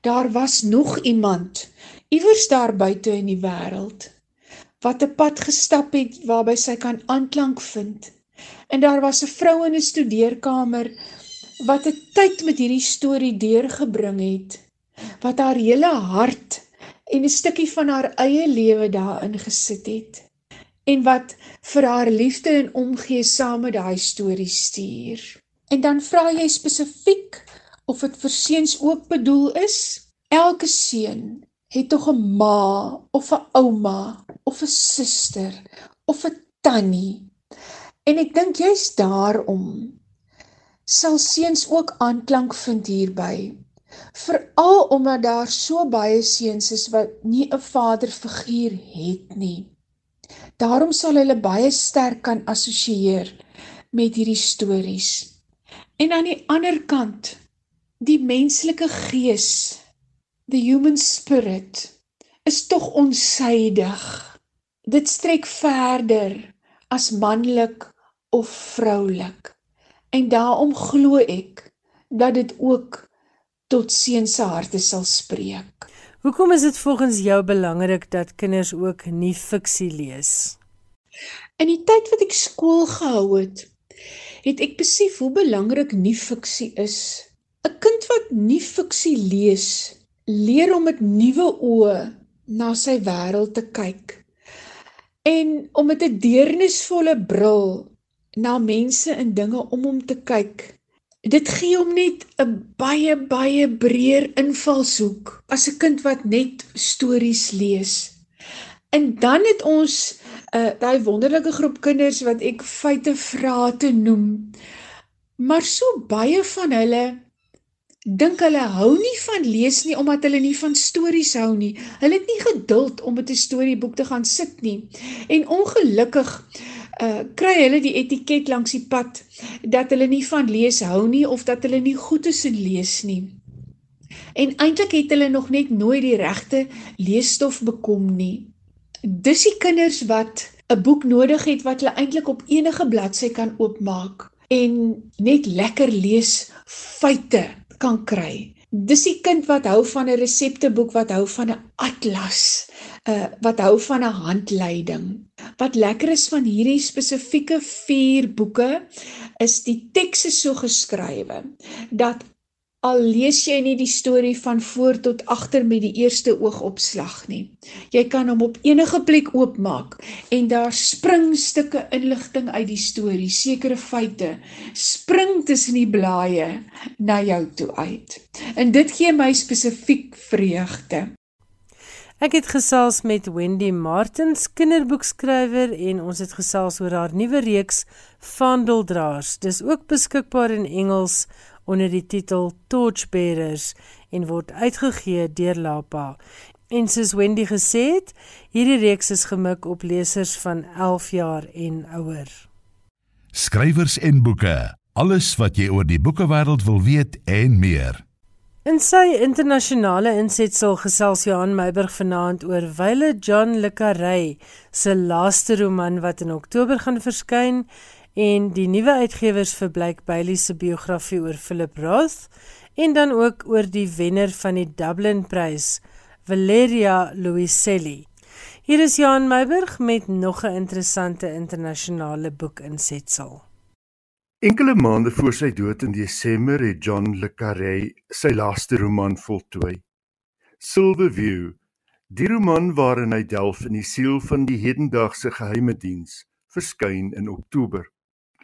Daar was nog iemand iewers daar buite in die wêreld wat 'n pad gestap het waarby sy kan aanklank vind. En daar was 'n vrou in 'n studeerkamer wat 'n tyd met hierdie storie deurgebring het, wat haar hele hart en 'n stukkie van haar eie lewe daarin gesit het en wat vir haar liefde en omgee saam met daai storie stuur. En dan vra jy spesifiek of dit vir seuns ook bedoel is. Elke seun het tog 'n ma of 'n ouma of 'n suster of 'n tannie. En ek dink jy's daarom sal seuns ook aanklank vind hierby. Veral omdat daar so baie seuns is wat nie 'n vaderfiguur het nie. Daarom sal hulle baie sterk kan assosieer met hierdie stories. En aan die ander kant, die menslike gees, the human spirit, is tog onsydig. Dit strek verder as manlik of vroulik. En daarom glo ek dat dit ook tot seuns se harte sal spreek. Hoekom is dit volgens jou belangrik dat kinders ook nie fiksie lees? In die tyd wat ek skool gehou het, het ek besef hoe belangrik nie fiksie is. 'n Kind wat nie fiksie lees, leer om met nuwe oë na sy wêreld te kyk en om met 'n deernisvolle bril na mense en dinge om hom te kyk. Dit gee hom net 'n baie baie breër invalshoek as 'n kind wat net stories lees. En dan het ons uh daai wonderlike groep kinders wat ek feite vra te noem. Maar so baie van hulle dink hulle hou nie van lees nie omdat hulle nie van stories hou nie. Hulle het nie geduld om met 'n storieboek te gaan sit nie. En ongelukkig uh kry hulle die etiket langs die pad dat hulle nie van lees hou nie of dat hulle nie goed is in lees nie. En eintlik het hulle nog net nooit die regte leesstof bekom nie dis die kinders wat 'n boek nodig het wat hulle eintlik op enige bladsy kan oopmaak en net lekker lees feite kan kry. Dis die kind wat hou van 'n resepteboek wat hou van 'n atlas uh wat hou van 'n handleiding. Wat lekker is van hierdie spesifieke 4 boeke is die teks is so geskrywe dat Al lees jy nie die storie van voor tot agter met die eerste oogopslag nie. Jy kan hom op enige plek oopmaak en daar spring stukke inligting uit die storie, sekere feite spring tussen die blaaie na jou toe uit. En dit gee my spesifiek vreugde. Ek het gesels met Wendy Martins, kinderboekskrywer en ons het gesels oor haar nuwe reeks Vandeldraers. Dis ook beskikbaar in Engels onder die titel Torchbearers en word uitgegee deur Lapa. En soos Wendy gesê het, hierdie reeks is gemik op lesers van 11 jaar en ouer. Skrywers en boeke, alles wat jy oor die boekewêreld wil weet en meer. In sy internasionale insetsel gesels Johan Meiburg vanaand oor Wyle John Le Carré se laaste roman wat in Oktober gaan verskyn en die nuwe uitgewers vir Blake Bailey se biografie oor Philip Roth en dan ook oor die wenner van die Dublin Prys, Valeria Luiselli. Hier is Jan Meiburg met nog 'n interessante internasionale boekinsetsel. Enkele maande voor sy dood in Desember het John le Carré sy laaste roman voltooi. Silverview, die roman waarin hy delf in die siel van die hedendaagse geheime diens, verskyn in Oktober.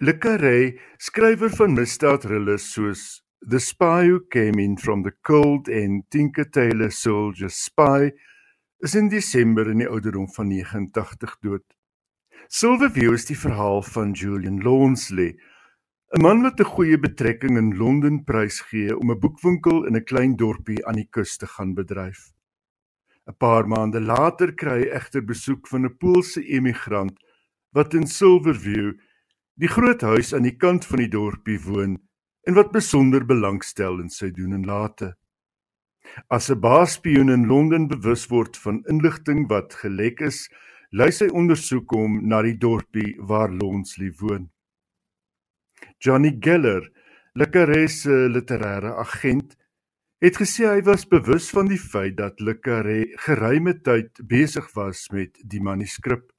Le Carré, skrywer van misdaadthrillers soos The Spy Who Came In From The Cold en Tinker Tailor Soldier Spy, is in Desember in die ouderdom van 89 dood. Silverview is die verhaal van Julian Lawnsley, 'n man wat 'n goeie betrekking in Londen prysgee om 'n boekwinkel in 'n klein dorpie aan die kus te gaan bedryf. 'n Paar maande later kry hy egter besoek van 'n Poolse emigrant wat in Silverview die groot huis aan die kant van die dorpie woon en wat besonder belangstel in sy doen en late. As 'n baaspioen in Londen bewus word van inligting wat gelek is, lei sy ondersoek hom na die dorpie waar Lonsley woon. Johnny Geller, Lekarese literêre agent, het gesê hy was bewus van die feit dat Lekare geruime tyd besig was met die manuskrip.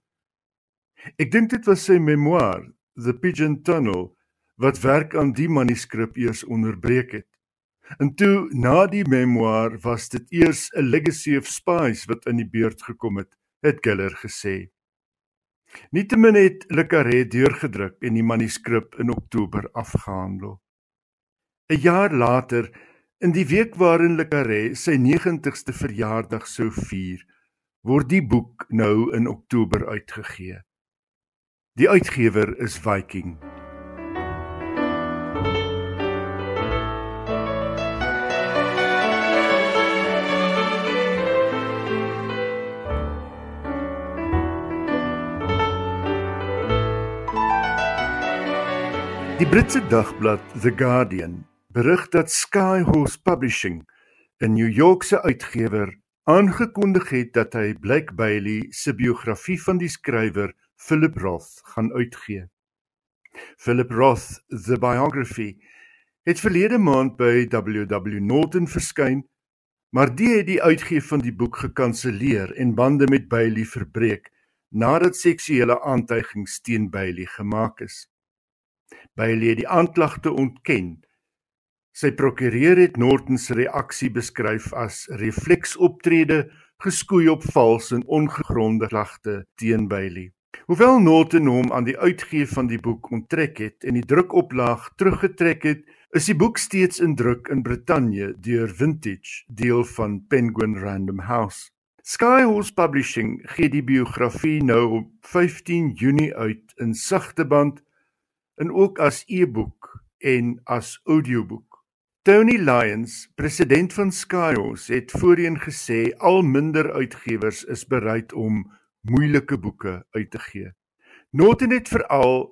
Ek dink dit was sy memoir The Pigeon Tunnel wat werk aan die manuskrip eers onderbreek het. En toe na die memoir was dit eers 'n legacy of spies wat in die beurt gekom het, het Geller gesê. Nietemin het Le Carré deurgedruk en die manuskrip in Oktober afgehandel. 'n Jaar later, in die week waarin Le Carré sy 90ste verjaardag sou vier, word die boek nou in Oktober uitgegee. Die uitgewer is Viking. Die Britse dagblad The Guardian berig dat Skyhorse Publishing, 'n New Yorkse uitgewer, aangekondig het dat hy Blake Bailey se biografie van die skrywer Philip Roth gaan uitgee. Philip Roth The Biography het verlede maand by WW Norton verskyn, maar die het die uitgee van die boek gekanselleer en bande met Bailey verbreek nadat seksuele aantuigings teen Bailey gemaak is. Bailey het die aanklagte ontken. Sy prokureur het Norton se reaksie beskryf as refleksoptrede geskoei op vals en ongegronde klagte teen Bailey. Hoewel Norton hom aan die uitgee van die boek onttrek het en die drukoplaag teruggetrek het, is die boek steeds in druk in Brittanje deur Vintage, deel van Penguin Random House. Skyhorse Publishing gee die biografie nou op 15 Junie uit in sagte band en ook as e-boek en as audioboek. Tony Lyons, president van Skyhorse, het voorheen gesê al minder uitgewers is bereid om moeilike boeke uit te gee. Norton het veral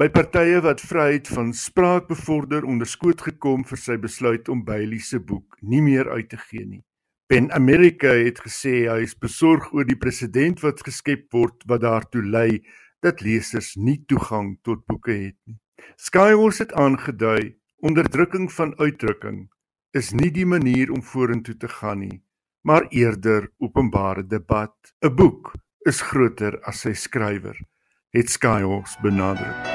by partye wat vryheid van spraak bevorder onderskoot gekom vir sy besluit om Bailey se boek nie meer uit te gee nie. Pen America het gesê hy is besorg oor die president wat geskep word wat daartoe lei dat lesers nie toegang tot boeke het nie. Skywars het aangedui onderdrukking van uitdrukking is nie die manier om vorentoe te gaan nie, maar eerder openbare debat. 'n Boek is groter as sy skrywer, het Skyhorse benadruk.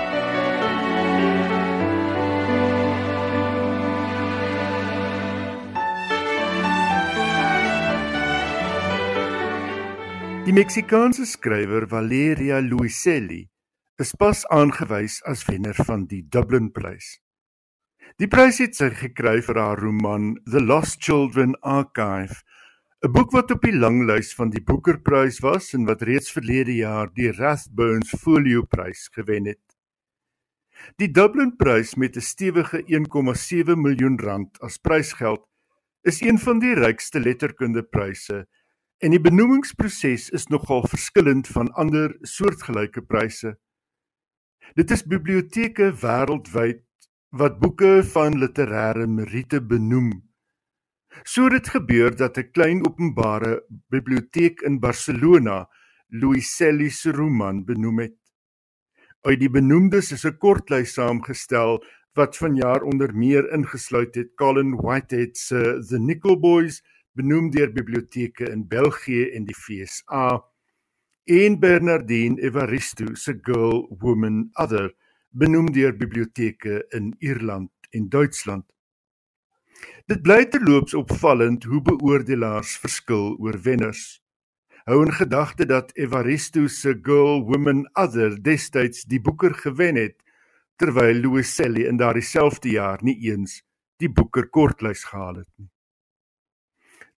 Die Meksikaanse skrywer Valeria Luiselli is pas aangewys as wenner van die Dublin-prys. Die prys het sy gekry vir haar roman The Lost Children Archive 'n boek wat op die langlys van die Booker-prys was en wat reeds verlede jaar die Rathbones Folio-prys gewen het. Die Dublin-prys met 'n stewige 1,7 miljoen rand as prysgeld is een van die rykste letterkundepryse en die benoemingsproses is nogal verskillend van ander soortgelyke pryse. Dit is biblioteke wêreldwyd wat boeke van literêre meriete benoem So dit gebeur dat 'n klein openbare biblioteek in Barcelona Luiselli se roman benoem het. Uit die benoemdes is 'n kortlys saamgestel wat vanjaar onder meer ingesluit het Colin Whitehead se The Nickel Boys benoem deur biblioteke in België en die FSA en Bernardine Evaristo se Girl Woman Other benoem deur biblioteke in Ierland en Duitsland. Dit bly terloops opvallend hoe beoordelaars verskil oor wenners. Hou in gedagte dat Evaristo se Girl Woman Other destyds die Booker gewen het, terwyl Louiselli in daardie selfde jaar nie eens die Booker kortlys gehaal het nie.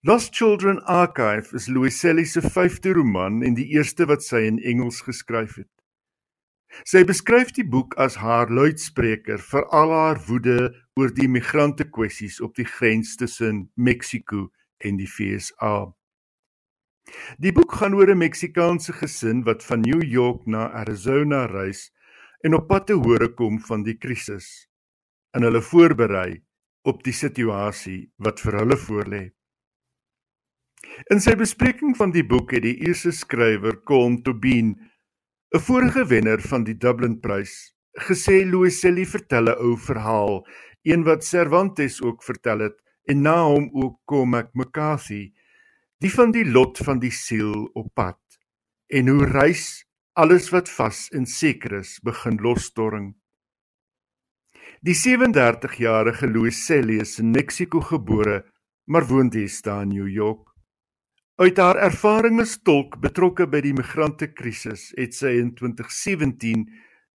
Lost Children Archive is Louiselli se vyfde roman en die eerste wat sy in Engels geskryf het. Sy beskryf die boek as haar luidspreker vir al haar woede oor die migrante kwessies op die grens tussen Mexiko en die VSA. Die boek gaan oor 'n Meksikaanse gesin wat van New York na Arizona reis en op pad te hore kom van die krisis en hulle voorberei op die situasie wat vir hulle voorlê. In sy bespreking van die boek het die Ierse skrywer Colm Tobin 'n vorige wenner van die Dublin-prys, gesê Louiselli vertel 'n ou verhaal, een wat Cervantes ook vertel het en na hom ook Cormac McCarthy, die van die lot van die siel op pad en hoe reis alles wat vas en seker is begin losstorring. Die 37-jarige Louiselli is in Mexiko gebore, maar woon dis daar in New York. Uit haar ervaring as tolk betrokke by die migrantekrisis, het sy in 2017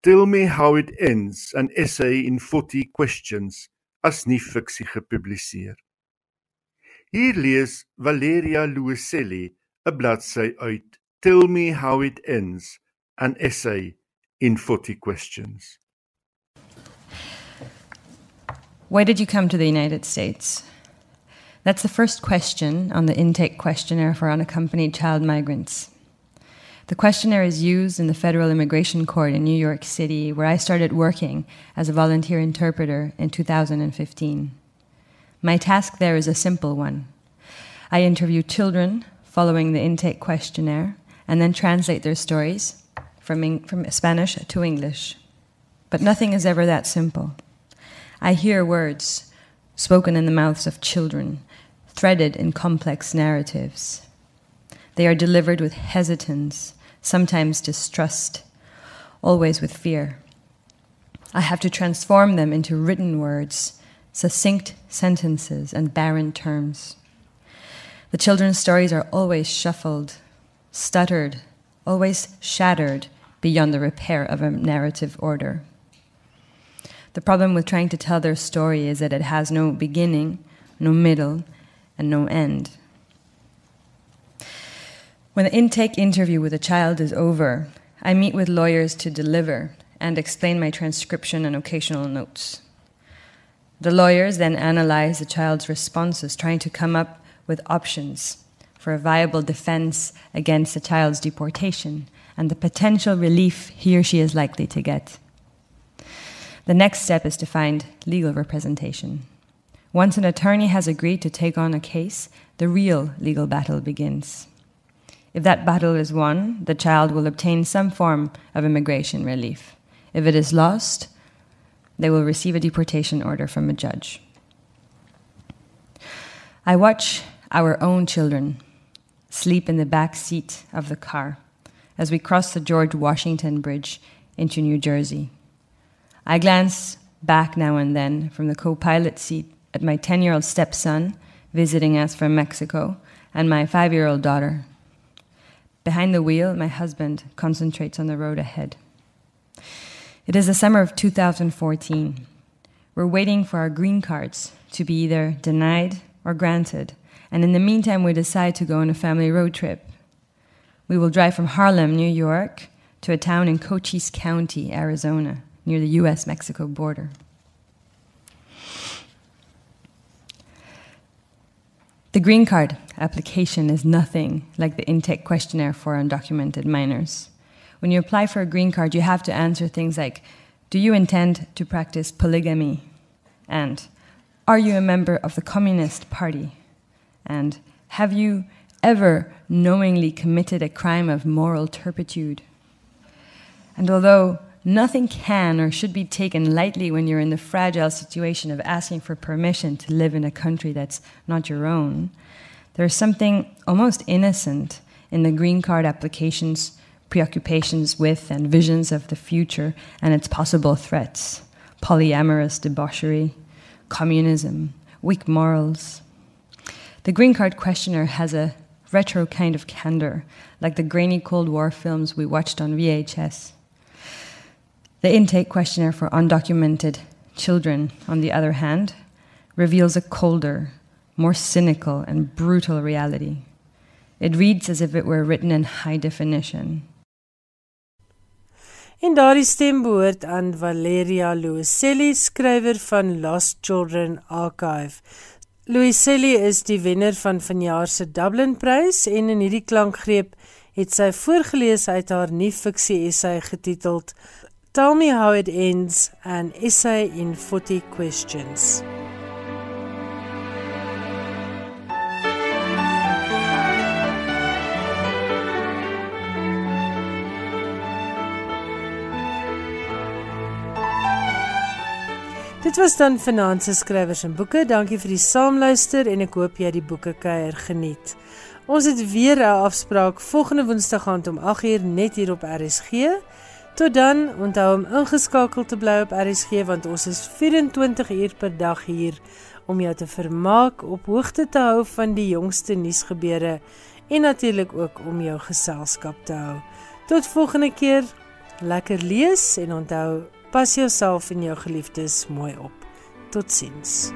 Tell Me How It Ends, an essay in 40 questions, as nie fiksie gepubliseer. Hier lees Valeria Luiselli 'n bladsy uit Tell Me How It Ends, an essay in 40 questions. Why did you come to the United States? That's the first question on the intake questionnaire for unaccompanied child migrants. The questionnaire is used in the Federal Immigration Court in New York City, where I started working as a volunteer interpreter in 2015. My task there is a simple one. I interview children following the intake questionnaire and then translate their stories from, from Spanish to English. But nothing is ever that simple. I hear words spoken in the mouths of children threaded in complex narratives. They are delivered with hesitance, sometimes distrust, always with fear. I have to transform them into written words, succinct sentences, and barren terms. The children's stories are always shuffled, stuttered, always shattered beyond the repair of a narrative order. The problem with trying to tell their story is that it has no beginning, no middle, and no end. When the intake interview with a child is over, I meet with lawyers to deliver and explain my transcription and occasional notes. The lawyers then analyze the child's responses, trying to come up with options for a viable defense against the child's deportation and the potential relief he or she is likely to get. The next step is to find legal representation. Once an attorney has agreed to take on a case, the real legal battle begins. If that battle is won, the child will obtain some form of immigration relief. If it is lost, they will receive a deportation order from a judge. I watch our own children, sleep in the back seat of the car as we cross the George Washington Bridge into New Jersey. I glance back now and then from the co pilot seat at my 10 year old stepson visiting us from Mexico and my five year old daughter. Behind the wheel, my husband concentrates on the road ahead. It is the summer of 2014. We're waiting for our green cards to be either denied or granted, and in the meantime, we decide to go on a family road trip. We will drive from Harlem, New York, to a town in Cochise County, Arizona, near the US Mexico border. The green card application is nothing like the intake questionnaire for undocumented minors. When you apply for a green card, you have to answer things like Do you intend to practice polygamy? And Are you a member of the Communist Party? And Have you ever knowingly committed a crime of moral turpitude? And although nothing can or should be taken lightly when you're in the fragile situation of asking for permission to live in a country that's not your own, there's something almost innocent in the green card application's preoccupations with and visions of the future and its possible threats polyamorous debauchery, communism, weak morals. The green card questioner has a retro kind of candor, like the grainy Cold War films we watched on VHS. The intake questionnaire for undocumented children, on the other hand, reveals a colder, more cynical, and brutal reality. It reads as if it were written in high definition. En daardie stem behoort aan Valeria Luiselli, skrywer van Lost Children Archive. Luiselli is die wenner van vanjaar se Dublin Prys en in hierdie klankgreep het sy voorgeles uit haar nuwe fiksie essay getiteld Tell me how it ends an essay in 40 questions. Dit was dan Finanse Skrywers en Boeke. Dankie vir die saamluister en ek hoop jy die boeke kuier geniet. Ons het weer 'n afspraak volgende Woensdag aand om 8uur net hier op RSG. Tot dan, onthou om ingeskakel te bly op RSG want ons is 24 uur per dag hier om jou te vermaak, op hoogte te hou van die jongste nuusgebeure en natuurlik ook om jou geselskap te hou. Tot volgende keer, lekker lees en onthou, pas jouself en jou geliefdes mooi op. Totsiens.